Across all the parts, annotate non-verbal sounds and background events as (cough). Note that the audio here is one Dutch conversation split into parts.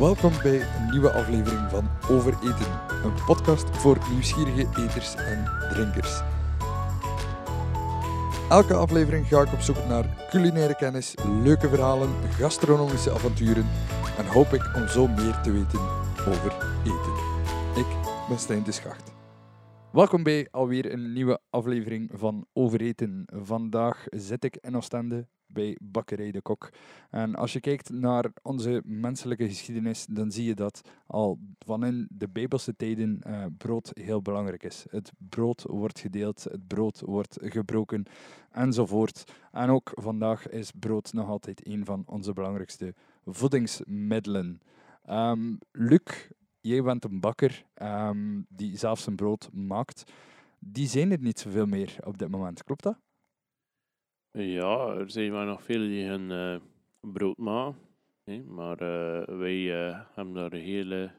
Welkom bij een nieuwe aflevering van Over Eten, een podcast voor nieuwsgierige eters en drinkers. Elke aflevering ga ik op zoek naar culinaire kennis, leuke verhalen, gastronomische avonturen en hoop ik om zo meer te weten over eten. Ik ben Stijn de Schacht. Welkom bij alweer een nieuwe aflevering van Over Eten. Vandaag zit ik in Oostende bij Bakkerij de Kok. En als je kijkt naar onze menselijke geschiedenis, dan zie je dat al van in de Bijbelse tijden eh, brood heel belangrijk is. Het brood wordt gedeeld, het brood wordt gebroken enzovoort. En ook vandaag is brood nog altijd een van onze belangrijkste voedingsmiddelen. Um, Luc, jij bent een bakker um, die zelf zijn brood maakt. Die zijn er niet zoveel meer op dit moment, klopt dat? Ja, er zijn maar nog veel die hun uh, brood maken. Hè? Maar uh, wij uh, hebben daar een hele,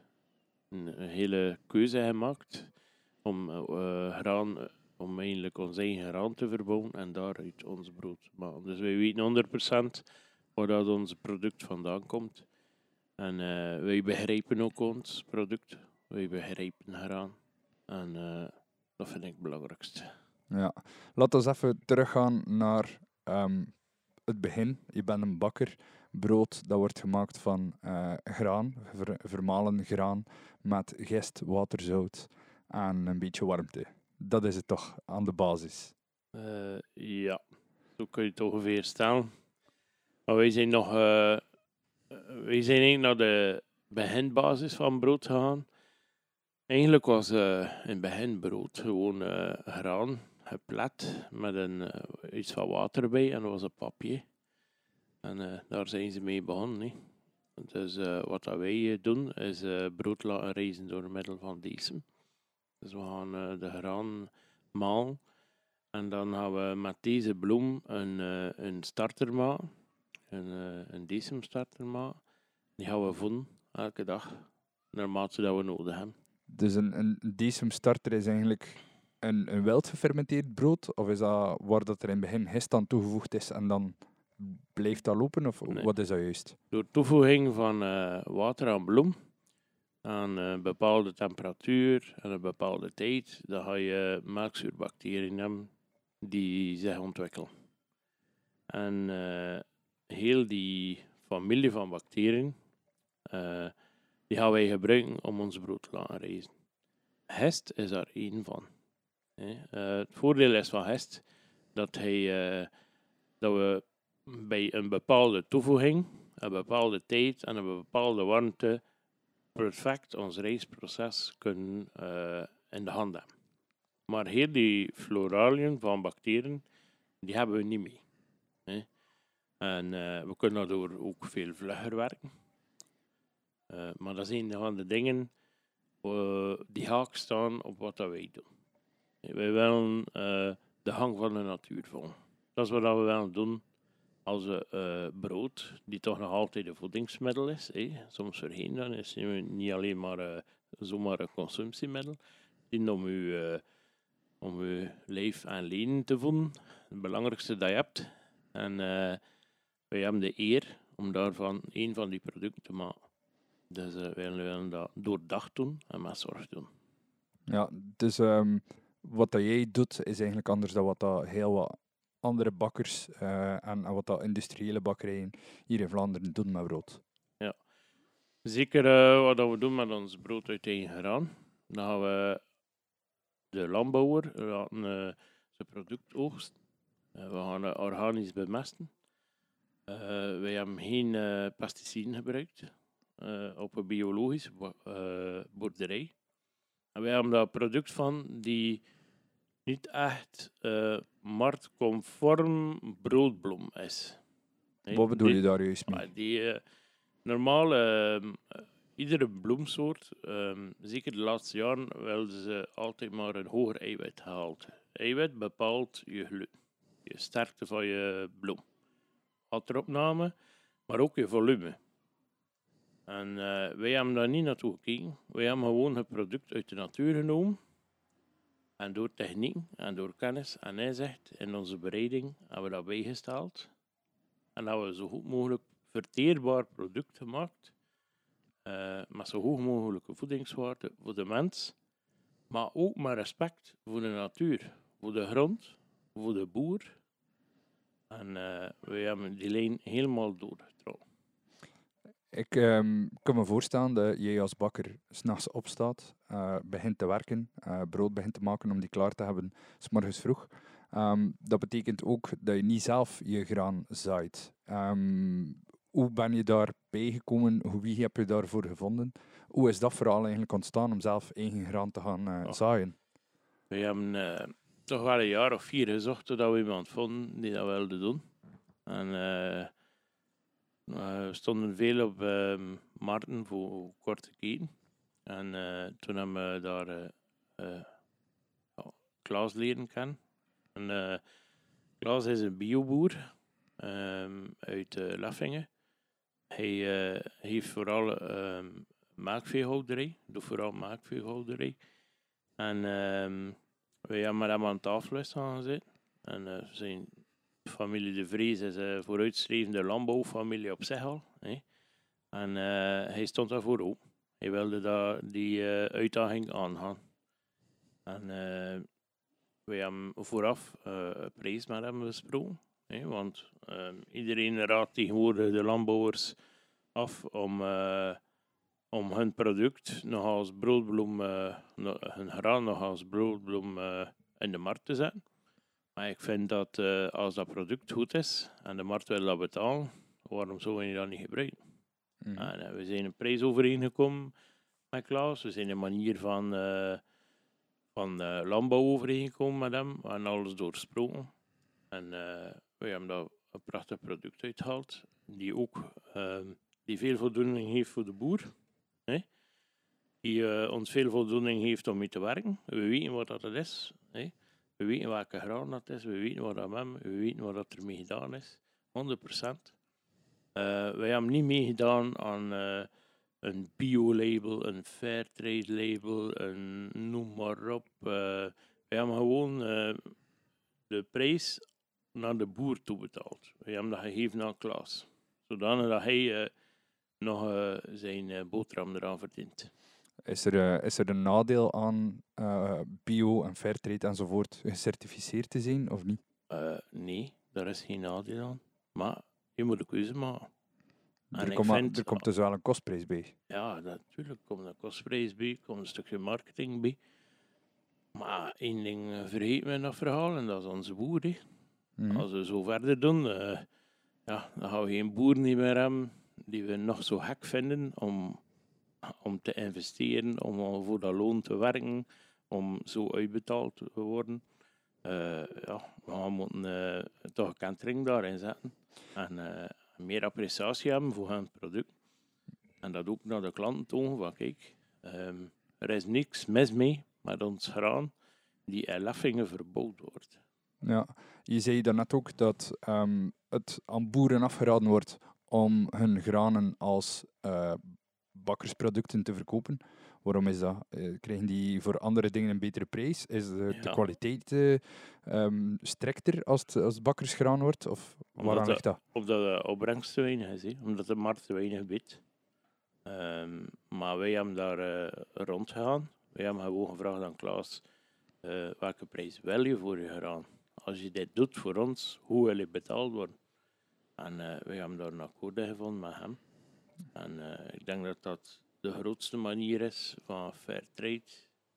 hele keuze gemaakt om, graan, om eigenlijk ons eigen graan te verbouwen en daaruit ons brood te maken. Dus wij weten 100% waar dat ons product vandaan komt. En wij begrijpen ook ons product. Wij begrijpen graan. En dat vind ik het belangrijkste. Ja, laten we even teruggaan naar um, het begin. Je bent een bakker. Brood dat wordt gemaakt van uh, graan, ver, vermalen graan, met gist, water, zout en een beetje warmte. Dat is het toch aan de basis? Uh, ja, zo kun je het ongeveer stellen. Maar wij zijn nog... Uh, zijn eigenlijk naar de beginbasis van brood gegaan. Eigenlijk was uh, in brood gewoon graan geplet met een, uh, iets van water bij en dat was een papje. En daar zijn ze mee begonnen. Dus wat dat wij doen is brood laten reizen door middel van diesem. Dus we gaan de graan malen. En dan gaan we met deze bloem een, een starter maken. Een, een decem starter maken. Die gaan we voeden elke dag. Naarmate dat we nodig hebben. Dus een, een decem starter is eigenlijk een, een wild gefermenteerd brood? Of is dat waar dat er in het begin gist aan toegevoegd is en dan blijft dat lopen? Of wat is dat juist? Door toevoeging van uh, water aan bloem, aan een bepaalde temperatuur en een bepaalde tijd, dan ga je melkzuurbacteriën hebben die zich ontwikkelen. En uh, heel die familie van bacteriën, uh, die gaan wij gebruiken om ons brood te laten reizen. Hest is daar één van. Uh, het voordeel is van Hest dat, hij, uh, dat we bij een bepaalde toevoeging, een bepaalde tijd en een bepaalde warmte perfect ons reisproces kunnen uh, in de hand hebben. Maar heel die floraliën van bacteriën, die hebben we niet mee. En we kunnen daardoor ook veel vlugger werken. maar dat zijn een van de dingen die haak staan op wat dat wij doen. Wij willen uh, de hang van de natuur volgen. Dat is wat we willen doen als uh, brood, die toch nog altijd een voedingsmiddel is. Soms voorheen dan is niet alleen maar uh, zomaar een consumptiemiddel. Het om uw, om uw lijf en lenen te voeden. Het belangrijkste dat je hebt. En wij hebben de eer om daarvan een van die producten te maken. Dus wij willen dat doordacht doen en met zorg doen. Ja, dus um, wat dat jij doet is eigenlijk anders dan wat dat heel wat andere bakkers uh, en, wat dat industriële bakkerijen hier in Vlaanderen doen met brood. Ja, zeker uh, wat we doen met ons brood uit eigen graan. Dan gaan we de landbouwer laten uh, zijn product oogsten. we gaan organisch bemesten. wij hebben geen pesticiden gebruikt op een biologische boerderij. En wij hebben een product van die niet echt uh, marktconform broodbloem is. Nee, Wat bedoel je daar juist mee? Ah, die uh, normale, uh, iedere bloemsoort, um, zeker de laatste jaren, wilden ze altijd maar een hoger eiwit gehaald. Eiwit bepaalt je gluten, je sterkte van je bloem. Wateropname, maar ook je volume. En uh, wij hebben daar niet naartoe gekeken. Wij hebben gewoon het product uit de natuur genomen. En door techniek en door kennis en inzicht in onze bereiding hebben we dat bijgesteld. En hebben we zo goed mogelijk verteerbaar product gemaakt. eh, met zo hoog mogelijke voedingswaarde voor de mens, maar ook met respect voor de natuur, voor de grond, voor de boer. En eh, we hebben die lijn helemaal doorgetrokken. Ik ehm, kan me voorstellen dat jij als bakker s'nachts opstaat, eh, begint te werken, eh, brood begint te maken om die klaar te hebben, s morgens vroeg. Ehm, dat betekent ook dat je niet zelf je graan zaait. Ehm, hoe ben je daarbij gekomen? Hoe, wie heb je daarvoor gevonden? Hoe is dat verhaal eigenlijk ontstaan om zelf eigen graan te gaan eh, Ja. zaaien? We hebben toch wel een jaar of vier gezocht totdat we iemand vonden die dat wilde doen. En eh, we stonden veel op ehm markten voor korte keten. En eh, toen hebben we daar eh eh, Klaas leren kennen. En, Klaas is een bioboer ehm, uit Leffingen. Hij heeft vooral ehm melkveehouderij, doet vooral melkveehouderij. En ehm we hebben hem aan tafel eens gaan zitten. En eh, zijn familie De Vries is een vooruitstrevende landbouwfamilie op zich al. Hè. En eh, hij stond daarvoor ook. Hij wilde daar die eh, uitdaging aangaan. En eh, we hebben vooraf een prijs met hem besproken. Hè, want ehm, iedereen raadt tegenwoordig de landbouwers af om, om hun product nog als broodbloem, hun graan nog als broodbloem in de markt te zetten. Maar ik vind dat eh, als dat product goed is en de markt wil dat betalen, waarom zou je dat niet gebruiken? En, eh, we zijn een prijs overeengekomen met Klaas. We zijn een manier van, eh, van eh, landbouw overeengekomen met hem. We hebben alles doorsproken. En we hebben daar een prachtig product uitgehaald. Die ook ehm, die veel voldoening heeft voor de boer. Hè? Die ons veel voldoening heeft om mee te werken. We weten wat dat is. Hè? We weten welke graan dat is. We weten wat dat hebben. We weten wat dat ermee gedaan is. 100%. Eh, wij hebben niet meegedaan aan eh, een bio-label, een fairtrade label, een noem maar op. Eh, wij hebben gewoon de prijs naar de boer toe betaald. Wij hebben dat gegeven aan Klaas. Zodanig dat hij nog zijn boterham eraan verdient. Is, er, eh, is er een nadeel aan eh, bio en fairtrade enzovoort gecertificeerd te zijn of niet? Eh, nee, daar is geen nadeel aan. Maar je moet een keuze maken. En Er, maar- vind- er komt dus wel een kostprijs bij. Ja, natuurlijk komt een kostprijs bij, komt een stukje marketing bij. Maar één ding vergeet men in dat verhaal en dat is onze boer. Mhm. Als we zo verder doen, ja, dan gaan we geen boer niet meer hebben die we nog zo gek vinden om, om te investeren, om voor dat loon te werken, om zo uitbetaald te worden. Eh, ja, we moeten eh, toch een kentering daarin zetten en eh, meer appreciatie hebben voor hun product. En dat ook naar de klanten tonen van kijk, ehm, er is niks mis mee met ons graan die in Leffingen verbouwd wordt. Ja, je zei daarnet ook dat ehm, het aan boeren afgeraden wordt om hun granen als bakkersproducten te verkopen. Waarom is dat? Eh, krijgen die voor andere dingen een betere prijs? Is de, de kwaliteit ehm, strikter als het, als het bakkersgraan wordt? Of Omdat waaraan dat- ligt dat? Omdat de opbrengst te weinig is, omdat de markt te weinig biedt. Ehm, maar wij hebben daar eh rond gegaan. Wij hebben gewoon gevraagd aan Klaas, eh, welke prijs wil je voor je graan? Als je dit doet voor ons, hoe wil je betaald worden? En eh wij hebben daar een akkoord gevonden met hem. En eh, ik denk dat dat de grootste manier is van fair trade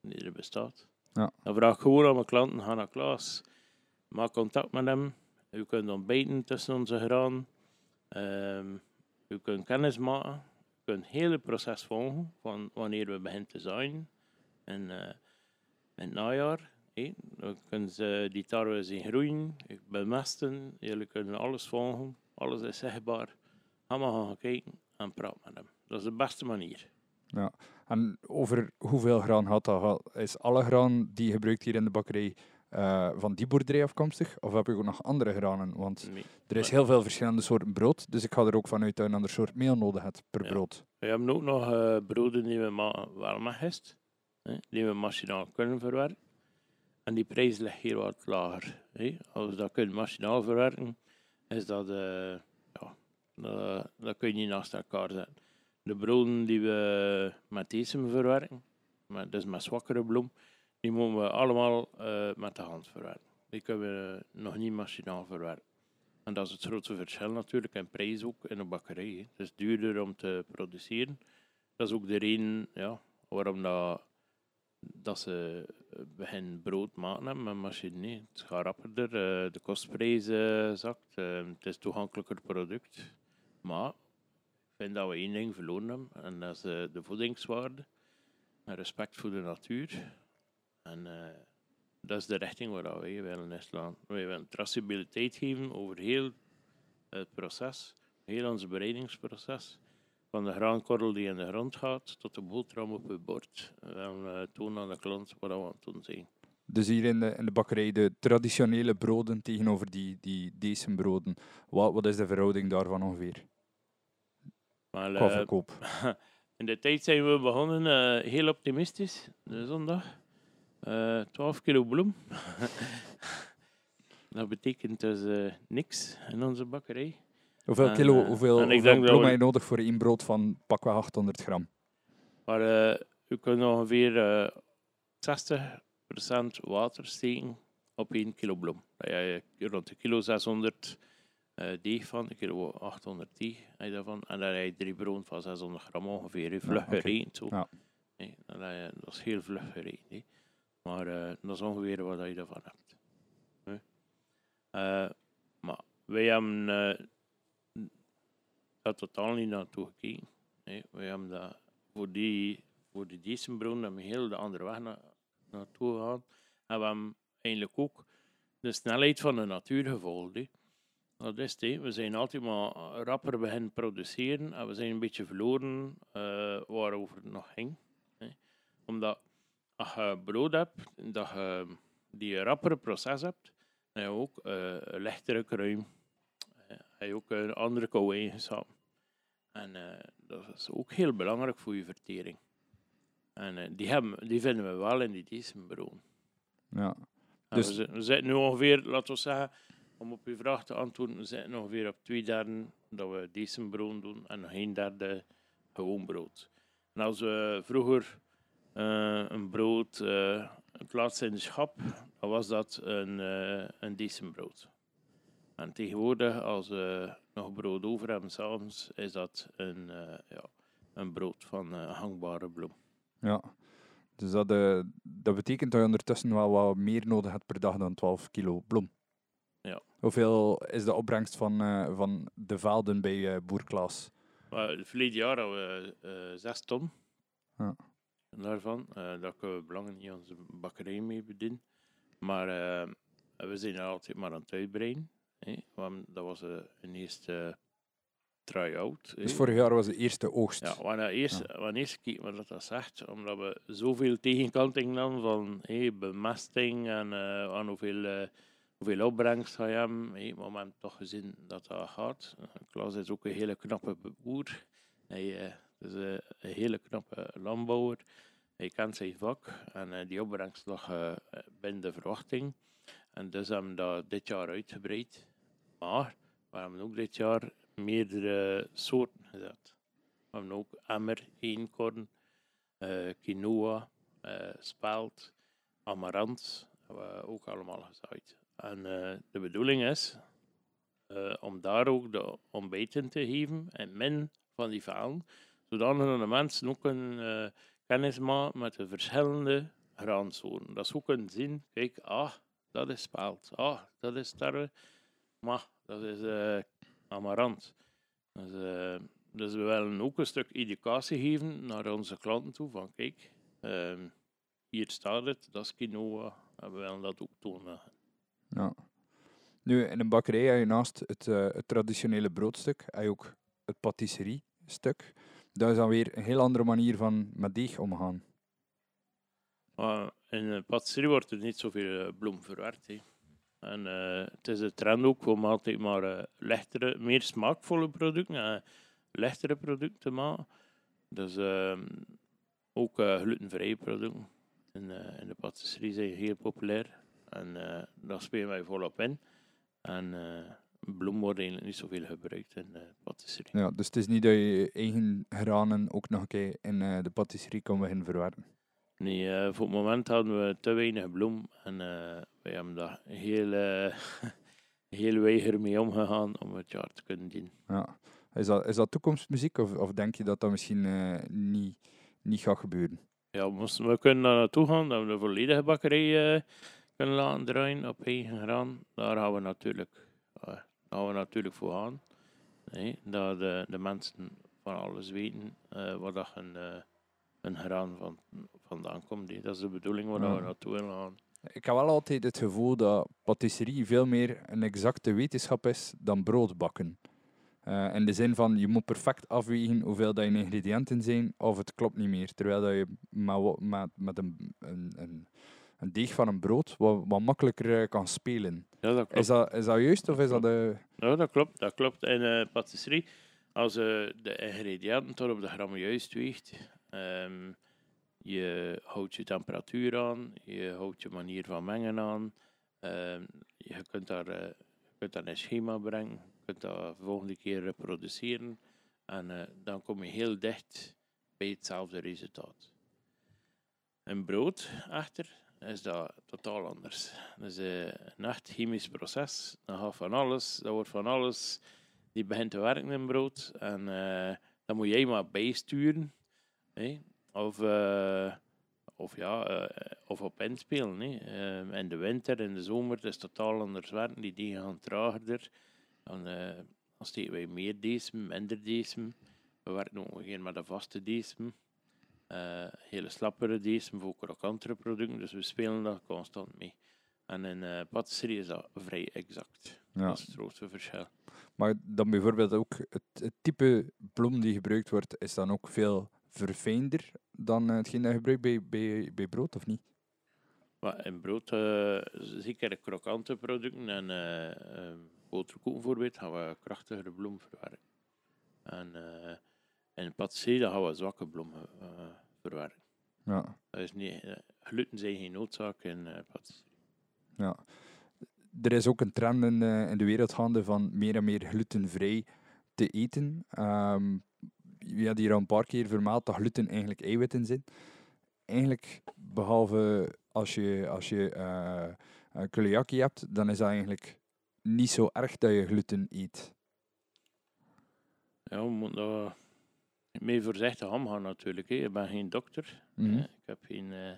die er bestaat. Ja. Dan vraag ik gewoon aan mijn klanten, ga naar Klaas, maak contact met hem. U kunt ontbijten tussen onze graan. Ehm, u kunt kennis maken. U kunt het hele proces volgen van wanneer we beginnen te zaaien. En eh, in het najaar. hé. Dan kunnen ze die tarwe zien groeien, bemesten. Jullie kunnen alles volgen. Alles is zichtbaar. Ga maar gaan kijken en praat met hem. Dat is de beste manier. En over hoeveel graan had dat? Is alle graan die je gebruikt hier in de bakkerij eh, van die boerderij afkomstig? Of heb je ook nog andere granen? Want Nee. er is heel veel verschillende soorten brood, dus ik ga er ook vanuit dat je een ander soort meel nodig hebt per Ja. brood. We hebben ook nog eh, broden die we met gist, die we machinaal kunnen verwerken. En die prijs ligt hier wat lager. Hè. Als we dat kunnen machinaal verwerken, is dat, eh, ja, dat, dat kun je niet naast elkaar zetten. de broden die we met deze verwerken, met, dus met zwakkere bloem, die moeten we allemaal eh, met de hand verwerken. Die kunnen we nog niet machinaal verwerken. En dat is het grootste verschil natuurlijk, en prijs ook in de bakkerij. hè. Het is duurder om te produceren. Dat is ook de reden ja, waarom dat, dat ze eh, beginnen brood maken hebben met machine. Het gaat rapperder, eh, de kostprijs eh, zakt, eh, het is toegankelijker product. Maar ik vind dat we één ding verloren hebben, en dat is eh, de voedingswaarde. En respect voor de natuur. En eh, dat is de richting waar wij willen inslaan. Wij willen traceabiliteit geven over heel het proces, heel ons bereidingsproces. Van de graankorrel die in de grond gaat tot de boterham op het bord. We eh, tonen aan de klant wat we aan het doen zijn. Dus hier in de, in de bakkerij de traditionele broden tegenover die, die decembroden. Wat, wat is de verhouding daarvan ongeveer? Maar eh, verkoop. (laughs) in de tijd zijn we begonnen eh, heel optimistisch, de zondag. Eh 12 kilo bloem. (laughs) dat betekent dus eh, niks in onze bakkerij. Hoeveel kilo, eh, hoeveel, en bloem we- heb je nodig voor één brood van pakweg 800 gram? Maar eh, u kunt ongeveer eh 60% water steken op 1 kilo bloem. Dat je rond de kilo 600 eh, deeg van, een kilo 800 deeg heb je daarvan. En dan heb je drie brood van 600 gram ongeveer. Vlug gerekend. Zo. Ja. Nee, dan heb je- dat is heel vlug gerekend. hè. Maar eh, dat is ongeveer wat je daarvan hebt. Nee. Eh, maar wij hebben eh, daar totaal niet naartoe gekeken. Nee, wij hebben dat voor die, voor die hebben we heel de andere weg na, naartoe gegaan. En we hebben eigenlijk ook de snelheid van de natuur gevolgd. Dat is het. We zijn altijd maar rapper beginnen produceren en we zijn een beetje verloren eh, waarover het nog ging. hè. Omdat als je brood hebt, dat je die rappere proces hebt, dan heb je ook eh, een lichtere kruim. Eh, heb je ook een andere kou eigenschappen. En eh, dat is ook heel belangrijk voor je vertering. En eh, die, hebben, die vinden we wel in die decembroon. Ja. Dus- we zitten nu ongeveer, laten we zeggen, om op uw vraag te antwoorden, we zitten ongeveer op twee derde dat we decembroon doen en nog een derde gewoon brood. En als we vroeger eh, een brood eh het laatste in de schap, dan was dat een, eh een decembrood. En tegenwoordig, als we nog brood over hebben s'avonds, is dat een, eh, ja, een brood van eh, hangbare bloem. ja. Dus dat, eh, dat betekent dat je ondertussen wel wat meer nodig hebt per dag dan 12 kilo bloem. Ja. Hoeveel is de opbrengst van, eh, van de velden bij eh, Boer Klaas? Maar het verleden jaar hadden we eh, zes ton. Ja. Daarvan. Eh daar kunnen we belangen niet onze bakkerij mee bedienen. Maar eh, we zijn er altijd maar aan het uitbreiden. hè. Want dat was eh, een eerste try-out. Dus vorig jaar was de eerste oogst. Ja, gaan eerst, wat dat, dat zegt, omdat we zoveel tegenkanting dan van hey, bemesting en eh, aan hoeveel, eh, hoeveel opbrengst ga je hebben. Maar we hebben toch gezien dat dat gaat. Uh, Klaas is ook een hele knappe boer. Hij eh, is eh, een hele knappe landbouwer. Hij kent zijn vak en eh, die opbrengst lag binnen de verwachting. En dus hebben we dat dit jaar uitgebreid. Maar we hebben ook dit jaar meerdere soorten gezet. We hebben ook emmer, eenkorn, eh, quinoa, eh spelt, amarant. Hebben we ook allemaal gezaaid. En eh, de bedoeling is eh, om daar ook de ontbijten te geven en min van die verhalen, zodat de mensen ook een eh, kennis maken met de verschillende graansoorten. Dat ze ook kunnen zien, kijk, ah, dat is spelt, ah, dat is tarwe, maar dat is amarant. Dus, dus we willen ook een stuk educatie geven naar onze klanten toe. Van kijk, hier staat het, dat is quinoa. En we willen dat ook tonen. Nu, in een bakkerij heb je naast het, eh, het traditionele broodstuk heb je ook het patisserie-stuk. Dat is dan weer een heel andere manier van met deeg omgaan. In de patisserie wordt er niet zoveel eh, bloem verwerkt. hè. En eh, het is de trend ook om altijd maar eh, lichtere, meer smaakvolle producten en lichtere producten te maken. Dus ehm, ook glutenvrije producten in, in de patisserie zijn heel populair. En eh daar spelen wij volop in. En eh, bloem wordt eigenlijk niet zoveel gebruikt in de patisserie. Ja, dus het is niet dat je eigen granen ook nog een keer in eh, de patisserie kan beginnen verwerken. Nee, voor het moment hadden we te weinig bloem en uh, wij hebben daar heel, uh, (laughs) heel weiger mee omgegaan om het jaar te kunnen dienen. Ja. Is, dat, is dat toekomstmuziek of, of denk je dat dat misschien niet, niet gaat gebeuren? Ja, we, kunnen daar naartoe gaan, dat we de volledige bakkerij kunnen laten draaien op eigen graan. Daar gaan we natuurlijk, daar gaan we natuurlijk voor gaan. Nee, dat de, de mensen van alles weten wat dat een een graan van, vandaan komt. Dat is de bedoeling waar ja. we naartoe willen gaan. Ik heb wel altijd het gevoel dat patisserie veel meer een exacte wetenschap is dan broodbakken. Uh, in de zin van, je moet perfect afwegen hoeveel dat je ingrediënten zijn, of het klopt niet meer. Terwijl dat je met, met, met een, een, een, een, deeg van een brood wat, wat makkelijker uh, kan spelen. Ja, dat klopt. Is dat, is dat juist, of is dat de... Ja, dat klopt. Dat klopt. In uh, patisserie, als de ingrediënten tot op de gram juist weegt, Um, je houdt je temperatuur aan, je houdt je manier van mengen aan. Um, je kunt daar, uh, kunt daar een schema brengen, je kunt dat de volgende keer reproduceren. En uh, dan kom je heel dicht bij hetzelfde resultaat. Een brood, echter, is dat totaal anders. Dat is uh, een echt chemisch proces. Dan gaat van alles, dat wordt van alles, die begint te werken in brood. En dan moet jij maar bijsturen Nee? Of, uh, of, ja, of op inspelen. Uh, in de winter, in de zomer, het is totaal anders werken. Die dingen gaan trager. Dan, dan steken wij meer decem, minder decem. We werken ook nog met een vaste decem. Hele slappere decem voor krokantere producten. Dus we spelen daar constant mee. En in uh, patisserie is dat vrij exact. Ja. Dat is het grootste verschil. Maar dan bijvoorbeeld ook het, het, type bloem die gebruikt wordt, is dan ook veel verfijnder dan uh, hetgeen dat je gebruikt bij, bij, bij brood, of niet? Maar in brood, uh, zeker krokante producten en uh, boterkoeken bijvoorbeeld, gaan we krachtigere bloem verwerken. En uh, in patisserie gaan we zwakke bloemen verwerken. Ja. Dat is niet, gluten zijn geen noodzaak in patisserie. Ja. Er is ook een trend in, in de wereld gaande van meer en meer glutenvrij te eten. Um, je had hier al een paar keer vermeld dat gluten eigenlijk eiwitten zijn. Eigenlijk, behalve als je, als je uh, hebt, dan is dat eigenlijk niet zo erg dat je gluten eet. Ja, we moeten daar mee voorzichtig omgaan natuurlijk. Hè. Ik ben geen dokter. Mm Ik heb geen, uh,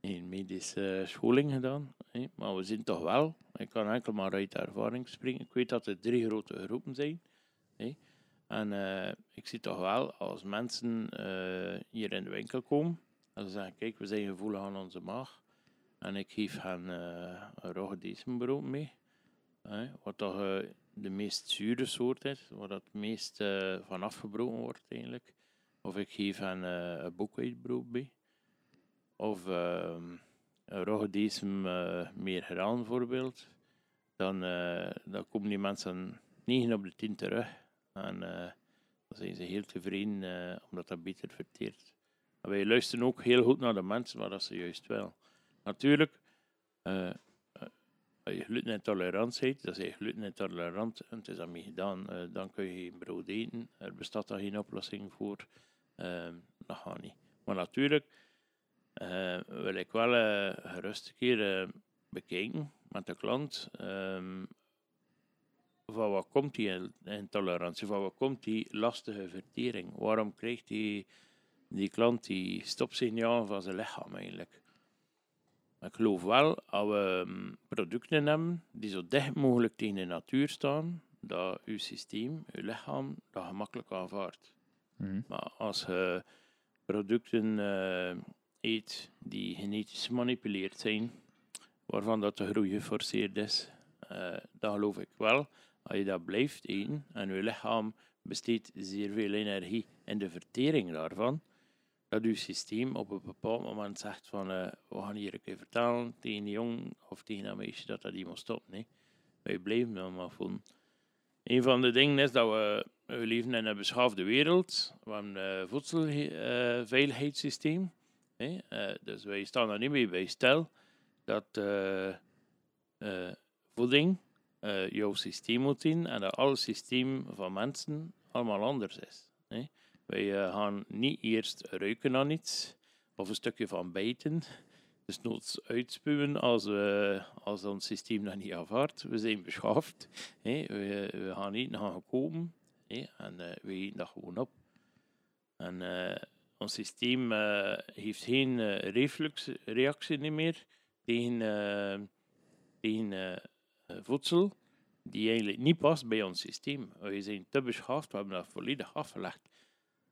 geen medische scholing gedaan. Hè. Maar we zien toch wel, ik kan enkel maar uit ervaring spreken. Ik weet dat er drie grote groepen zijn. Hè. En uh, ik zie toch wel, als mensen uh, hier in de winkel komen, en ze zeggen, kijk, we zijn gevoelig aan onze maag. En ik geef hen een roggebrood mee. wat toch de meest zure soort is, waar het meest van afgebroken wordt eigenlijk. Of ik geef hen een boekwijdbrood bij. Of ehm, een roggebrood meer graan bijvoorbeeld. Dan, dan komen die mensen 9 op de 10 terug. En uh, dan zijn ze heel tevreden uh, omdat dat beter verteert. En wij luisteren ook heel goed naar de mensen, maar dat ze juist wel. Natuurlijk, uh, als je glutenintolerant bent, dat is je glutenintolerant en het is daarmee gedaan, dan kun je geen brood eten. Er bestaat daar geen oplossing voor. Ehm, dat gaat niet. Maar natuurlijk wil ik wel gerust een keer bekijken met de klant. Ehm, van wat komt die intolerantie, van wat komt die lastige vertering? Waarom krijgt die, die klant die stopsignaal van zijn lichaam eigenlijk? Ik geloof wel, als we mm, producten hebben die zo dicht mogelijk tegen de natuur staan, dat uw systeem, uw lichaam, dat gemakkelijk aanvaardt. Mhm. Maar als je producten uh, eet die genetisch gemanipuleerd zijn, waarvan dat de groei geforceerd is, uh, dan geloof ik wel als je dat blijft eten en je lichaam besteedt zeer veel energie in de vertering daarvan, dat je systeem op een bepaald moment zegt van uh, we gaan hier een keer vertellen tegen een jong of tegen een meisje dat dat die moet stoppen. Nee. Je blijft dan maar voelen. Een van de dingen is dat we, leven in een beschaafde wereld. We hebben een voedselveiligheidssysteem. Uh, dus wij staan er niet mee bij stel dat voeding eh, jouw systeem moet zien en dat alle systeem van mensen allemaal anders is. Wij eh, gaan niet eerst ruiken aan iets of een stukje van bijten. Dus noods uitspuwen als, we, als ons systeem dat niet aanvaardt. We zijn beschaafd. Hè. We, gaan niet gaan gekomen hè. en we eten dat gewoon op. En ons systeem heeft geen refluxreactie meer tegen, tegen voedsel die eigenlijk niet past bij ons systeem. We zijn te beschaafd, we hebben dat volledig afgelegd.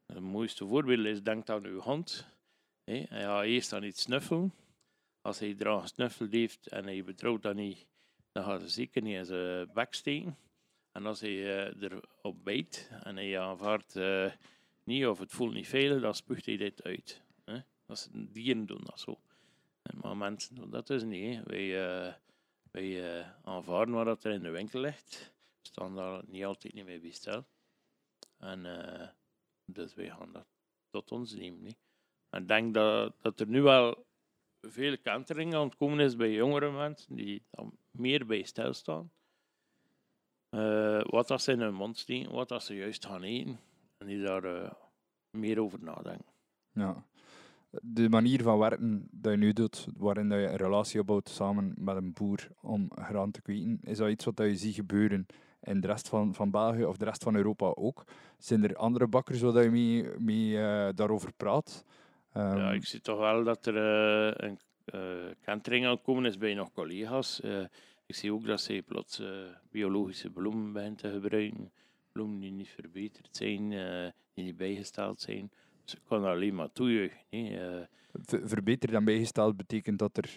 Het mooiste voorbeeld is, denk aan uw hond. Hij gaat eerst aan iets snuffelen. Als hij eraan gesnuffeld heeft en hij betrouwt dat niet, dan gaat hij zeker niet in zijn bek steken. En als hij uh, erop bijt en hij aanvaardt uh, niet of het voelt niet veilig, dan spuugt hij dit uit. Dat is, dieren doen dat zo. Maar mensen doen dat dus niet. Wij, uh, wij aanvaarden wat er in de winkel ligt. We staan daar niet altijd niet mee bij stil. En dus wij gaan dat tot ons nemen. Niet? Ik denk dat, dat er nu wel veel kantering aan het komen is bij jongere mensen die meer bij stilstaan. Uh, wat dat ze in hun mond steken, wat dat ze juist gaan eten. En die daar uh, meer over nadenken. Ja. De manier van werken dat je nu doet, waarin dat je een relatie opbouwt samen met een boer om graan te kweken, is dat iets wat je ziet gebeuren in de rest van, van België of de rest van Europa ook? Zijn er andere bakkers waar je mee, mee uh, daarover praat? Um, ja, ik zie toch wel dat er uh, een uh, kentering aan komen is bij nog collega's. Ik zie ook dat ze plots biologische bloemen beginnen te gebruiken. Bloemen die niet verbeterd zijn, die niet bijgesteld zijn. Dus ik kan alleen maar toejuichen. Verbeterd en bijgesteld betekent dat er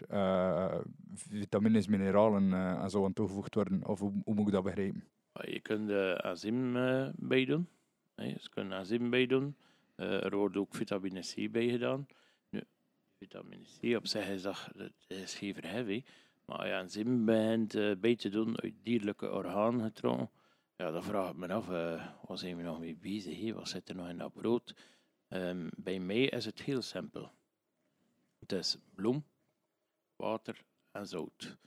vitamines, mineralen en zo aan toegevoegd worden? Of hoe, hoe moet ik dat begrijpen? Je kunt azim bij doen. Je kunt azim bij doen. Er wordt ook vitamine C bij gedaan. Nu, vitamine C op zich is dat, is geen verheffing. Maar azim begint uh, bij te doen uit dierlijke organen getrokken, ja, dan vraag ik me af, uh, waar zijn we nog mee bezig? He? Wat zit er nog in dat brood? Um, bij mij is het heel simpel. Het is bloem, water en zout.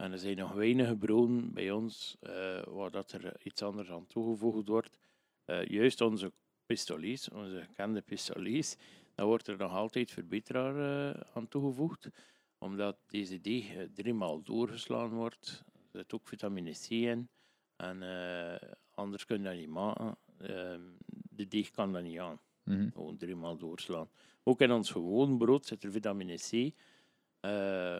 En er zijn nog weinige bronnen bij ons uh, waar dat er iets anders aan toegevoegd wordt. Uh, juist onze pistolies, onze gekende pistolies, daar wordt er nog altijd verbeteraar uh, aan toegevoegd. Omdat deze deeg driemaal doorgeslaan wordt. Er zit ook vitamine C in. En anders kun je dat niet maken. Ehm, de deeg kan dat niet aan. Mm -hmm. Gewoon driemaal doorslaan. Ook in ons gewoon brood zit er vitamine C.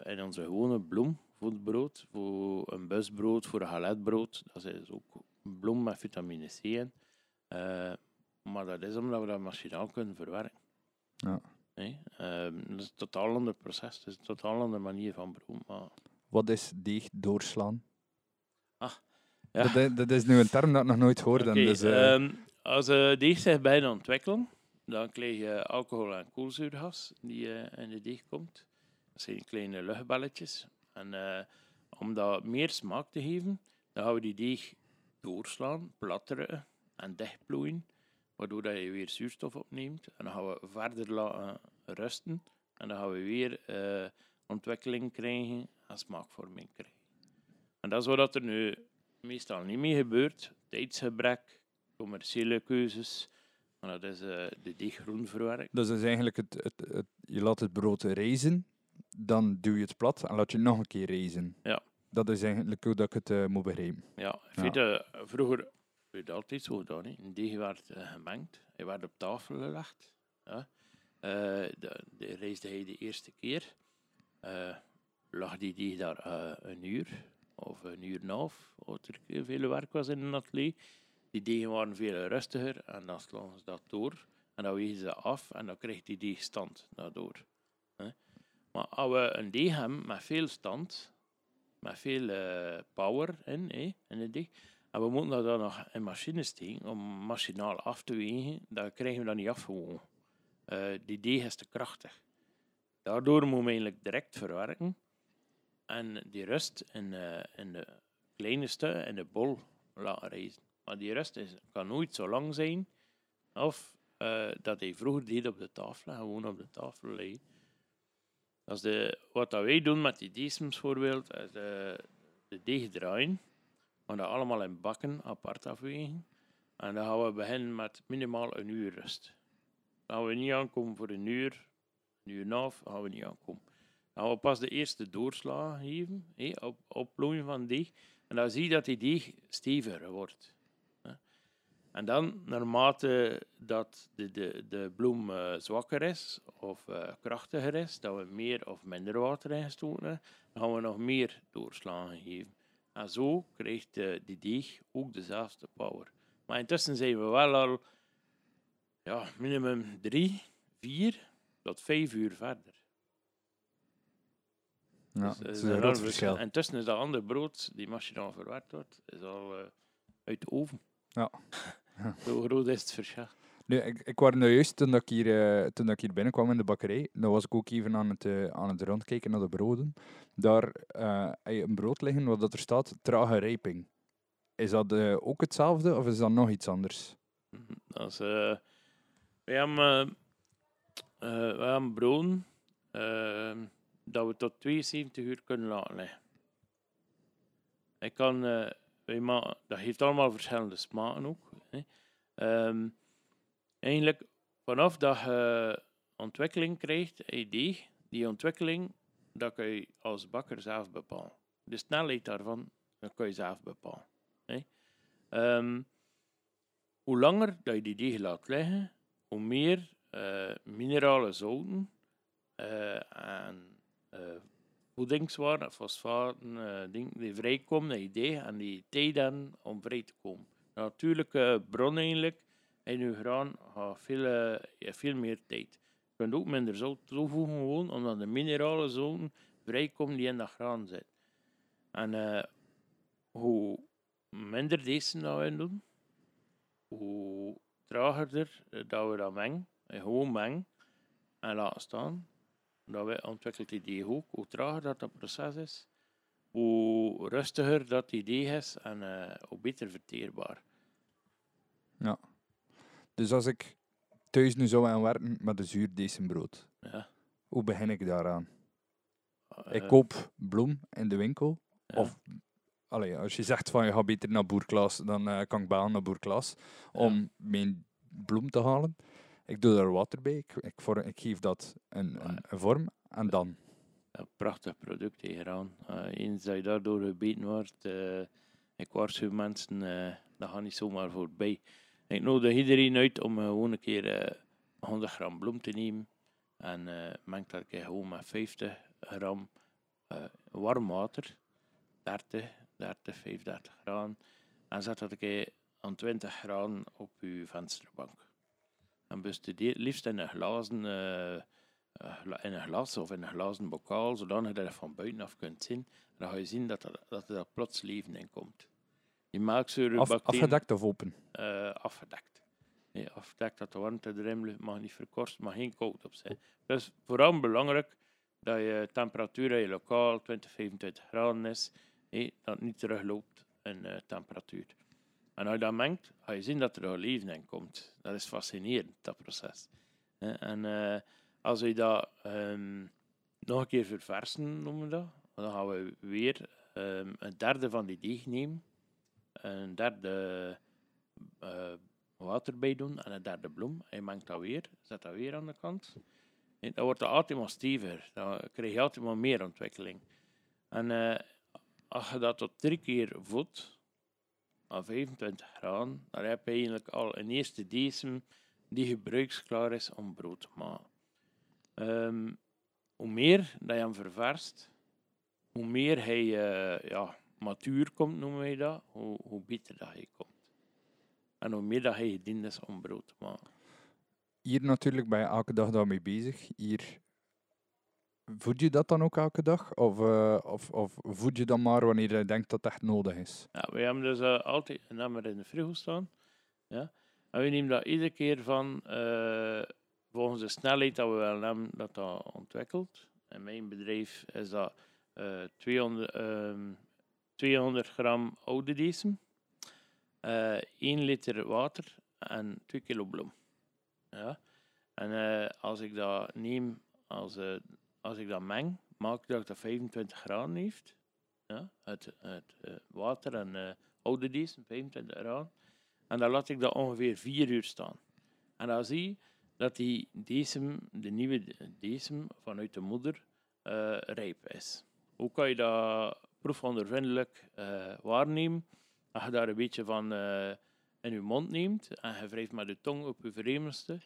in onze gewone bloem voor het brood, voor een busbrood, voor een galetbrood. Dat is ook bloem met vitamine C in. Uh, maar dat is omdat we dat machinaal kunnen verwerken. Ja. Nee? Uh, dat is een totaal ander proces, het is een totaal andere manier van brood. Maar... Wat is deeg doorslaan? Ah, ja. dat, dat, is nu een term dat ik nog nooit hoorde. Okay, dus, uh... um, als uh, deeg zich bijna ontwikkelen, dan krijg je alcohol en koolzuurgas die in de deeg komt. Dat zijn kleine luchtballetjes. En uh, om dat meer smaak te geven, dan gaan we die deeg doorslaan, platteren en dichtplooien, waardoor dat je weer zuurstof opneemt. En dan gaan we verder laten rusten en dan gaan we weer uh, ontwikkeling krijgen en smaakvorming krijgen. En dat is wat er nu meestal niet mee gebeurt. Tijdsgebrek, commerciële keuzes. Maar dat is uh, de deeggroen verwerkt. Dus dat is eigenlijk het, het, het, je laat het brood reizen dan duw je het plat en laat je nog een keer reizen. Ja. Dat is eigenlijk hoe dat ik het uh, moet begrijpen. Ja, weet, uh, vroeger werd het altijd zo gedaan. Een deeg werd uh, gemengd, hij werd op tafel gelegd. Ja. de, de reisde hij de eerste keer. lag die deeg daar een uur of een uur en een half, er veel werk was in een atelier. Die degen waren veel rustiger en dan sloegen ze dat door. En dan wegen ze af en dan krijgt die deeg stand daardoor. Maar als we een deeg hebben met veel stand, met veel uh, power in, eh, in de deeg, en we moeten dat dan nog in machines steken om machinaal af te wegen, dan krijgen we dat niet afgewogen. Uh, die deeg is te krachtig. Daardoor moeten we eigenlijk direct verwerken en die rust in, uh, in de kleine stukken in de bol laten reizen. Maar die rust is, kan nooit zo lang zijn of dat hij vroeger deed op de tafel, gewoon op de tafel liggen. Als de, wat dat wij doen met die decim's bijvoorbeeld, is de, de deeg draaien. gaan dat allemaal in bakken apart afwegen. En dan gaan we beginnen met minimaal een uur rust. Dan gaan we niet aankomen voor een uur, een uur en half, gaan we niet aankomen. Dan gaan we pas de eerste doorslagen geven, hé, op, opplooien van deeg. En dan zie je dat die deeg steviger wordt. En dan, naarmate dat de, de, de bloem eh, zwakker is of eh, krachtiger is, dat we meer of minder water ingestoten hebben, dan gaan we nog meer doorslagen geven. En zo krijgt eh, die deeg ook dezelfde power. Maar intussen zijn we wel al ja, minimum drie, vier tot vijf uur verder. Ja, Dus, het eh, is dat een is groot verschil. En tussen is dat andere brood, die dan verwerkt wordt, is al uit de oven. Ja. (laughs) Zo groot is het verschil. Nu, ik, ik was nou juist, toen, ik hier, eh, toen ik hier binnenkwam in de bakkerij, dan was ik ook even aan het, eh, aan het rondkijken naar de broden. Daar je een brood liggen waar dat er staat trage rijping. Is dat ook hetzelfde of is dat nog iets anders? Mhm. Dat is, wij hebben, wij hebben broden dat we tot 72 uur kunnen laten liggen. Ik kan, dat heeft allemaal verschillende smaken ook. Hè. Ehm, eigenlijk, vanaf dat je ontwikkeling krijgt deeg, die ontwikkeling, dat kun je als bakker zelf bepalen. De snelheid daarvan, dat kun je zelf bepalen. Hè. Ehm, hoe langer dat je die deeg laat liggen, hoe meer eh minerale zouten eh, en eh, voedingswaarden, fosfaten, eh dingen die vrijkomen in je deeg en die tijd hebben om vrij te komen. De natuurlijke bron eigenlijk in je graan gaat veel, eh, veel meer tijd. Je kunt ook minder zout toevoegen gewoon, omdat de minerale zouten vrijkomen die in dat graan zitten. En eh, hoe minder deze dat we doen, hoe trager eh, dat we dat mengen, en gewoon mengen en laten staan, dat wij ontwikkelt die deeg ook. Hoe trager dat dat proces is, hoe rustiger dat die deeg is en eh, hoe beter verteerbaar. Dus als ik thuis nu zou aan werken met een zuurdesembrood, Ja. hoe begin ik daaraan? Ik Eh, koop bloem in de winkel. ja. Of allee, als je zegt van je gaat beter naar Boer Klaas, dan eh, kan ik bellen naar Boer Klaas om mijn bloem te halen. Ik doe daar water bij, ik, ik, vorm- ik geef dat een, een, een vorm en dan. een prachtig product hieraan. Uh, eens dat je daardoor gebeten wordt, eh ik waarschuw mensen, eh dat gaat niet zomaar voorbij. Ik nodig iedereen uit om eh, gewoon een keer eh 100 gram bloem te nemen. En eh meng dat keer gewoon met 50 gram eh, warm water. 30, 30, 35 graden. En zet dat een keer aan 20 graden op uw vensterbank. En bestudeer liefst in een glazen eh, eh, in een glas of in een glazen bokaal, zodanig dat je van buitenaf kunt zien. Dan ga je zien dat er, dat er plots leven in komt. Die Af, afgedekt of open? eh, afgedekt. Nee, afgedekt dat de warmte erin blijft, mag niet verkorst, mag geen koud op zijn. Dus vooral belangrijk dat je temperatuur in je lokaal 20, 25 graden is, hé, dat het niet terugloopt in eh, temperatuur. En als je dat mengt, ga je zien dat er leven in komt. Dat is fascinerend, dat proces. En eh, als we dat ehm, nog een keer verversen, noemen we dat, dan gaan we weer ehm, een derde van die deeg nemen, een derde eh, water bij doen en een derde bloem. En je mengt dat weer, zet dat weer aan de kant. En dan wordt het altijd maar steviger. Dan krijg je altijd maar meer ontwikkeling. En eh, als je dat tot drie keer voedt, aan 25 graden, dan heb je eigenlijk al een eerste decem die gebruiksklaar is om brood te maken. Ehm, hoe meer dat je hem ververst, hoe meer hij eh, ja, matuur komt, noemen wij dat, hoe, hoe beter dat hij komt. En hoe meer dat hij gediend is om brood te maken. Hier natuurlijk ben je elke dag daarmee bezig. Hier voed je dat dan ook elke dag? Of, eh, of, of voed je dan maar wanneer je denkt dat het echt nodig is? Ja, we hebben dus eh, altijd een emmer in de frigo staan. Ja? En we nemen dat iedere keer van eh, volgens de snelheid dat we wel hebben dat dat ontwikkelt. In mijn bedrijf is dat eh 200, ehm, 200 gram oude decem, eh 1 liter water en 2 kilo bloem. Ja? En als ik dat neem, als, als ik dat meng, maak ik dat dat 25 graden heeft ja, het, het eh, water en eh, oude diesem, 25 graden. En dan laat ik dat ongeveer 4 uur staan. En dan zie je dat die decem, de nieuwe decem vanuit de moeder eh, rijp is. Hoe kan je dat proefondervindelijk uh, waarnemen? Als je daar een beetje van uh, in je mond neemt en je wrijft met de tong op je vreemdste,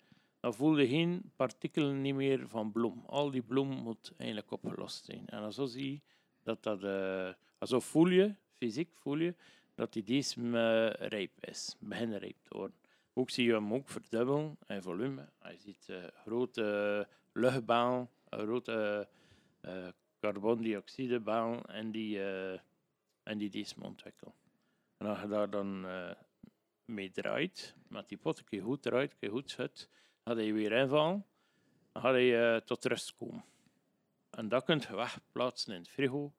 dan voel je geen partikelen niet meer van bloem. Al die bloem moet eigenlijk opgelost zijn. En zo zie je dat dat, uh, zo voel je, fysiek voel je, dat die decem rijp is, begint rijp te worden. Ook zie je hem ook verdubbelen in volume. Je ziet uh, grote luchtbaan, grote uh, carbondioxidebaan en die, uh, en die ontwikkelen. En als je daar dan mee draait, met die pot een goed draait, een goed zet, ga je weer invallen, dan ga je tot rust komen. En dat kun je wegplaatsen in het frigo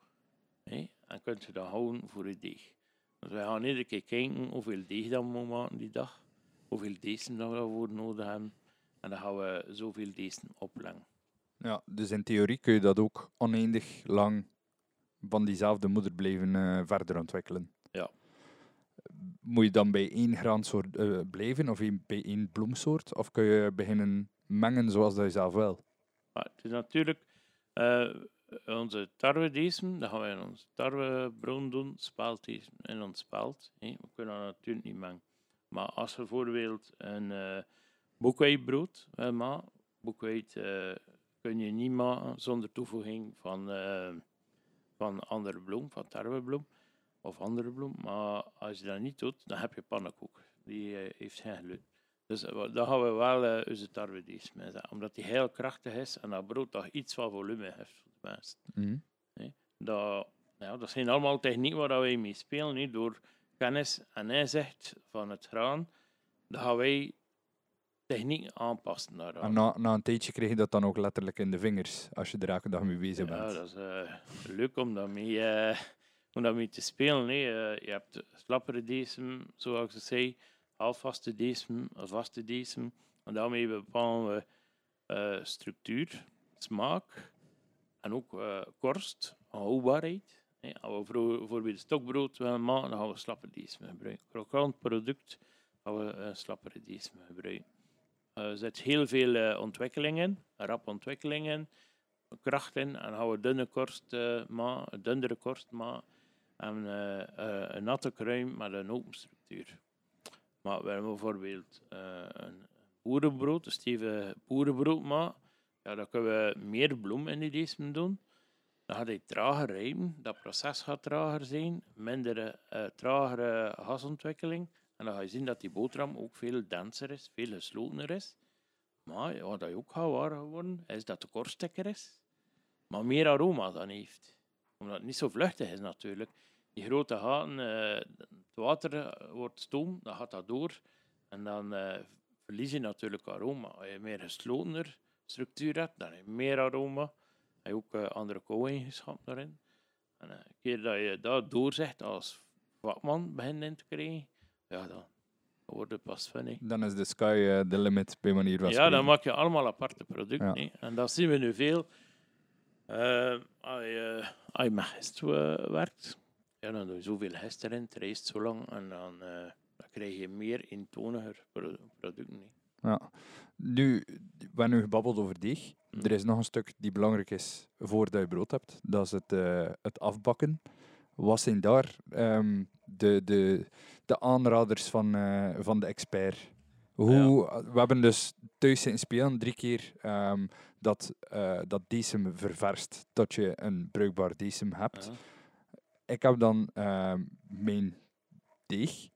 hè, en kun je dan houden voor je deeg. Dus wij gaan iedere keer kijken hoeveel deeg dat we maken die dag hoeveel decen dat we daarvoor nodig hebben. En dan gaan we zoveel decen oplengen. Ja, dus in theorie kun je dat ook oneindig lang van diezelfde moeder blijven uh, verder ontwikkelen. Moet je dan bij één graansoort uh, blijven of bij één bloemsoort? Of kun je beginnen mengen zoals dat je zelf wil? Het is natuurlijk uh, onze tarwedesem, dat gaan we in ons tarwebroon doen, spalt in ons spalt. We kunnen dat natuurlijk niet mengen. Maar als bijvoorbeeld een uh, boekweitbrood maken, boekweit kun je niet maken zonder toevoeging van, uh, van andere bloem, van tarwebloem of andere bloem. Maar als je dat niet doet, dan heb je pannenkoek. Die heeft geen gluten. Dus dan gaan we wel onze mee zetten, omdat die heel krachtig is en dat brood toch iets van volume heeft voor de mensen. Mm. Nee? Dat, ja, dat zijn allemaal technieken waar we mee spelen, niet door kennis en inzicht van het graan, dan gaan wij techniek aanpassen daaraan. En na, na een tijdje krijg je dat dan ook letterlijk in de vingers, als je er elke dag mee bezig bent. Ja, dat is uh, leuk om daarmee, uh, om daarmee te spelen. Nee. Uh, je hebt slappere decem, zoals ik zei, halfvaste decem, vaste decem. En daarmee bepalen we structuur, smaak en ook korst, houdbaarheid. Nee, als we bijvoorbeeld stokbrood willen maken, dan gaan we slappe diesem gebruiken. Krokant product gaan we uh, slappere diesem gebruiken. Er zit heel veel ontwikkelingen, rap ontwikkelingen, kracht in. En gaan we dunne korst maken, dunnere korst maken. En een natte kruim met een open structuur. Maar we hebben bijvoorbeeld een boerenbrood, een stevig boerenbrood maken. Ja, dan kunnen we meer bloem in die diesem doen. Dan gaat hij trager rijpen. Dat proces gaat trager zijn, minder tragere gasontwikkeling. En dan ga je zien dat die boterham ook veel denser is, veel geslotener is. Maar wat je ook gaat waar worden, is dat de kortstekker is, maar meer aroma dan heeft. Omdat het niet zo vluchtig is natuurlijk. Die grote gaten, uh, het water wordt stoom, dan gaat dat door. En dan uh, verlies je natuurlijk aroma. Als je meer geslotener structuur hebt, dan heb je meer aroma hij ook uh, andere co-eigenschappen daarin. En een keer dat je dat doorzegt als vakman begint in te krijgen, ja, dan wordt het pas funny. Dan is de sky uh, the limit bij manier van Ja, dan maak je allemaal aparte producten. Ja. En dat zien we nu veel. Als, je, als je met gist werkt, ja, dan doe je zoveel gist erin, het reist zo lang en dan, dan krijg je meer intoniger producten. Ja. Nu, we hebben nu gebabbeld over deeg. Er is nog een stuk die belangrijk is voordat je brood hebt. Dat is het, uh, het afbakken. Wat zijn daar um, de, de, de aanraders van, uh, van de expert? Hoe, ja. We hebben dus thuis in spelen drie keer um, dat, uh, dat decem ververst tot je een bruikbaar decem hebt. Ja. Ik heb dan mijn deeg.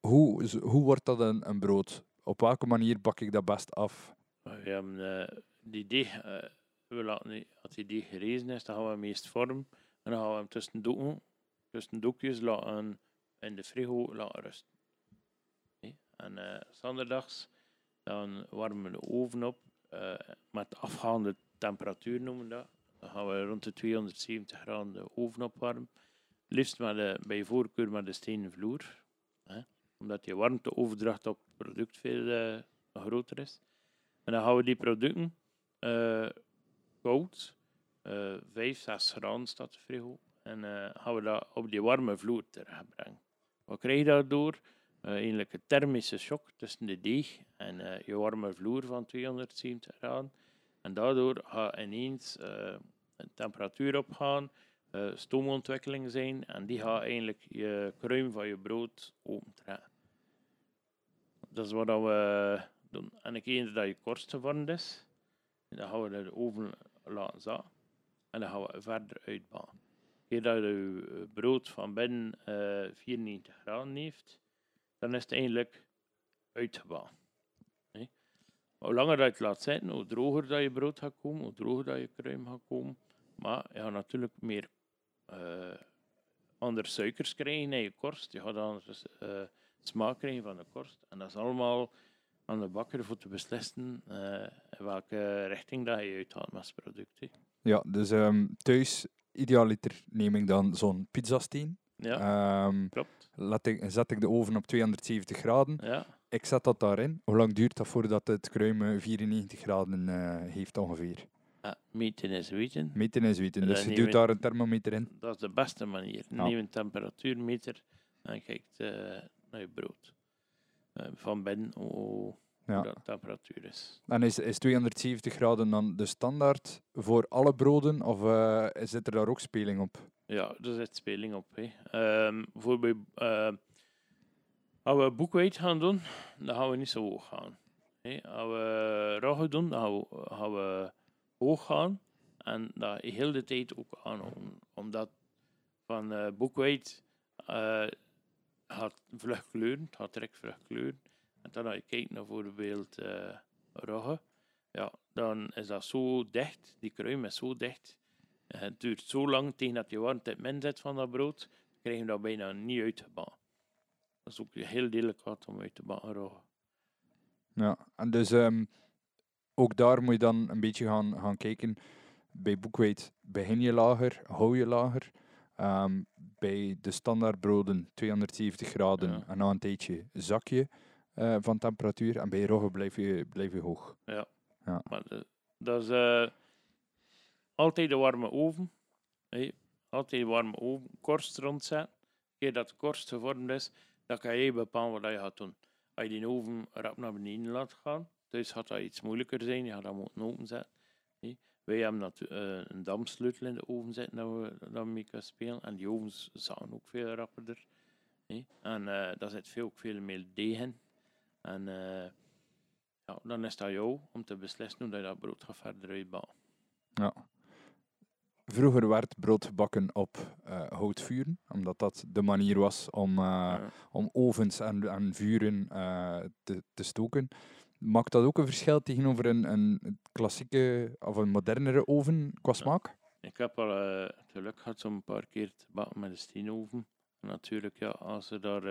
Hoe, hoe wordt dat een, een brood? Op welke manier bak ik dat best af? We hebben die deeg, uh, we laten, als die deeg gerezen is, dan gaan we hem eerst vormen. En dan gaan we hem tussen, doeken, tussen doekjes laten in de frigo laten rusten. En uh, zondags dan warmen we de oven op met afgaande temperatuur noemen we dat. Dan gaan we rond de 270 graden de oven opwarmen. Liefst met de, bij voorkeur met de stenen vloer. Hè? Omdat die warmteoverdracht op het product veel uh, groter is. En dan gaan we die producten uh, koud, uh, 5, 6 graden staat de frigo. En gaan we dat op die warme vloer terechtbrengen. Wat krijg je daardoor? Uh, eigenlijk thermische shock tussen de deeg en uh, je warme vloer van 270 graden. En daardoor gaat ineens uh, een temperatuur opgaan, stoomontwikkeling zijn en die gaat eigenlijk je kruim van je brood opentrekken. Dat is wat we doen. En ik eens dat je korst gevormd is, dan gaan we de oven laten zaten en dan gaan we verder uitbakken. Keer dat je brood van binnen 94 graden heeft, dan is het eigenlijk uitgebakken. Nee? Hoe langer dat het laat zitten, hoe droger dat je brood gaat komen, hoe droger dat je kruim gaat komen. Maar je gaat natuurlijk meer uh, andere suikers krijgen in je korst. Je gaat anders uh, smaak krijgen van de korst. En dat is allemaal aan de bakker voor te beslissen uh, in welke richting dat je uithaalt met het product. Ja, dus um, thuis, idealiter neem ik dan zo'n pizzasteen. Ja, um, klopt laat ik, zet ik de oven op 270 graden. Ja. Ik zet dat daarin. Hoe lang duurt dat voordat het kruim 94 graden uh, heeft ongeveer? Ja, meten is weten. Meten is weten. Dus je doet daar een thermometer in. Dat is de beste manier. Neem een temperatuurmeter en kijkt uh, naar je brood. Uh, van binnen hoe ja. de temperatuur is. En is, is 270 graden dan de standaard voor alle broden of zit er daar ook speling op? Ja, er zit speling op. Hè. Um, bijvoorbeeld, uh, als we boekwijd gaan doen, dan gaan we niet zo hoog gaan. Als we rogge doen, dan gaan we, gaan we hoog gaan. En dat heel de tijd ook aanhouden. Omdat van uh, boekwijd uh, gaat vlug kleuren, gaat direct vlug kleuren. En dan als je kijkt naar bijvoorbeeld uh, rogge, ja, dan is dat zo dicht, die kruim is zo dicht, het duurt zo lang tegen dat je warmte het min zet van dat brood, krijg je dat bijna niet uitgebakken. Dat is ook heel delicaat om uit te bakken. Ja, en dus um, ook daar moet je dan een beetje gaan, gaan kijken. Bij boekwijd begin je lager, hou je lager. Um, bij de standaardbroden 270 graden ja. en na een tijdje zak je uh, van temperatuur. En bij rogge blijf je, blijf je hoog. Ja, ja. maar de, dat is... Uh, altijd de warme oven. Hey, altijd warme oven. Korst rondzetten. Keer dat de korst gevormd is, dan kan je bepalen wat je gaat doen. Als je die oven rap naar beneden laat gaan, dus gaat dat iets moeilijker zijn. Je gaat dat moeten openzetten. Wij hebben natuurlijk uh, een damsleutel in de oven zitten dat we, dat mee kunnen spelen. En die ovens zijn ook veel rapperder. En uh, daar zit veel, ook veel meer deeg in. En uh, ja, dan is dat jou om te beslissen hoe je dat brood gaat verder uitbouwen. Ja. Vroeger werd brood gebakken op uh, houtvuren, omdat dat de manier was om, uh, om ovens en, en vuren uh, te, te stoken. Maakt dat ook een verschil tegenover een, een klassieke of een modernere oven qua smaak? Ik heb al het geluk gehad om een paar keer te bakken met een steenoven. Natuurlijk, ja, als er daar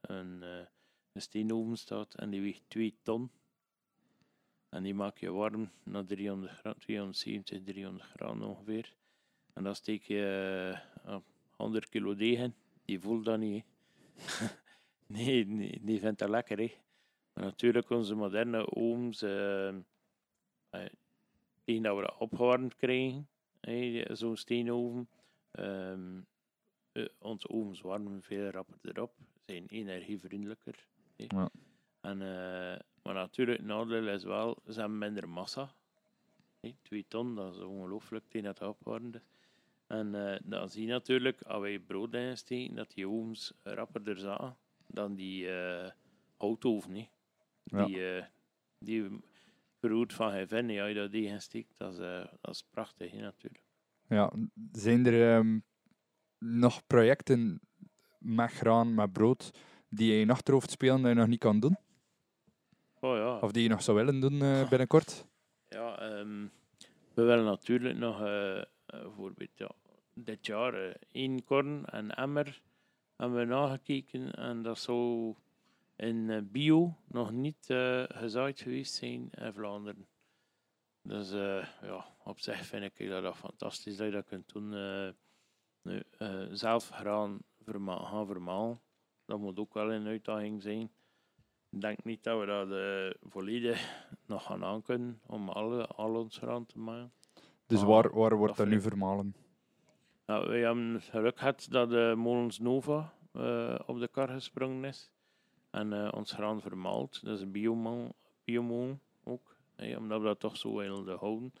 een, een steenoven staat en die weegt 2 ton, en die maak je warm naar 300 graden, 270, 300 graden ongeveer. En dan steek je uh, 100 kilo deeg in. Die voelt dat niet. (laughs) nee, die, die vindt dat lekker. Hè. Maar natuurlijk, onze moderne ovens, uh, tegen dat we dat opgewarmd krijgen, zo'n steenoven, um, uh, onze ovens warmen veel rapper erop, zijn energievriendelijker. Ja. En, uh, maar natuurlijk, het nadeel is wel, ze hebben minder massa. Nee, twee ton, dat is ongelooflijk tegen dat opwarmd is. En uh, dan zie je natuurlijk, als wij brood insteken, dat die ovens rapperder zaten dan die uh, houtoven. Nee. Die, uh, die verroert van Heaven, ja, je dat die insteekt, dat is, dat is prachtig natuurlijk. Ja, zijn er um, nog projecten met graan, met brood, die je in achterhoofd spelen dat je nog niet kan doen? Oh, ja. Of die je nog zou willen doen uh, binnenkort? Ja, um, we willen natuurlijk nog uh, bijvoorbeeld ja, dit jaar uh, korn en emmer hebben we nagekeken en dat zou in bio nog niet gezaaid geweest zijn in Vlaanderen. Dus ja, op zich vind ik dat, dat fantastisch dat je dat kunt doen. nu, zelf graan verma gaan vermalen, dat moet ook wel een uitdaging zijn. Ik denk niet dat we dat uh, volledig (laughs) nog gaan aankunnen om alle, al ons graan te maken. Dus waar, waar wordt dat nu vermalen? Nou, we hebben geluk gehad dat de molens Nova eh, op de kar gesprongen is. En eh, ons graan vermaald. Dat is biomool, biomool ook. omdat we dat toch zo wilden houden.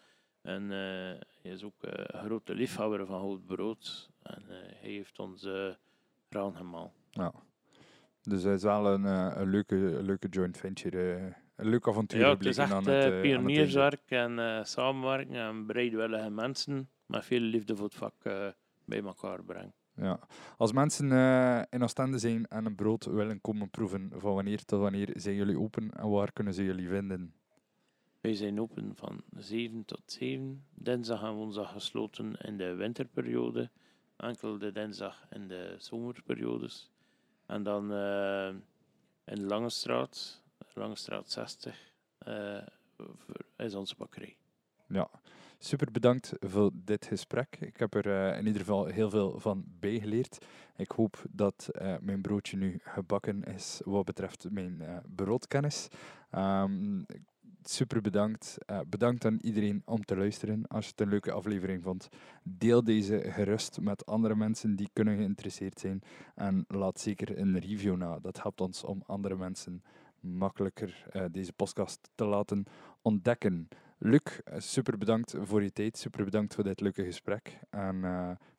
En eh, hij is ook eh, een grote liefhebber van goed brood. En eh, hij heeft ons eh graan gemaald. Ja. Dus het is wel een, eh, een, leuke, leuke joint venture. eh, een leuk avontuur Ja, het is echt aan het, eh, aan het pionierswerk en samenwerken en bereidwillige mensen met veel liefde voor het vak bij elkaar brengen. Ja. Als mensen in Oostende zijn en een brood willen komen proeven, van wanneer tot wanneer zijn jullie open en waar kunnen ze jullie vinden? Wij zijn open van 7 tot 7. Dinsdag en woensdag gesloten in de winterperiode. Enkel de dinsdag in de zomerperiodes. En dan eh, in Lange Straat, Lange Straat 60, eh, is onze bakkerij. Ja, super bedankt voor dit gesprek. Ik heb er eh, in ieder geval heel veel van bijgeleerd. Ik hoop dat mijn broodje nu gebakken is wat betreft mijn broodkennis. Ehm, super bedankt. Eh, bedankt aan iedereen om te luisteren. Als je het een leuke aflevering vond, deel deze gerust met andere mensen die kunnen geïnteresseerd zijn. En laat zeker een review na. Dat helpt ons om andere mensen makkelijker eh, deze podcast te laten ontdekken. Luc, eh, super bedankt voor je tijd. Super bedankt voor dit leuke gesprek. En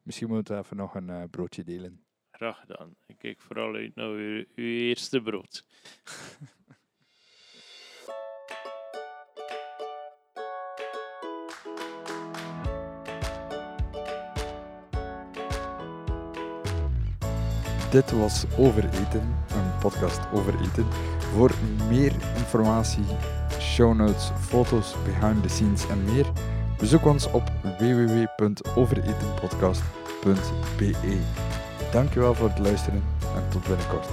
misschien moeten we even nog een broodje delen. Graag gedaan. Ik kijk vooral uit naar uw, uw eerste brood. (laughs) Dit was Over Eten, een podcast over eten. Voor meer informatie, show notes, foto's, behind the scenes en meer, bezoek ons op www.overetenpodcast.be. Dankjewel voor het luisteren en tot binnenkort.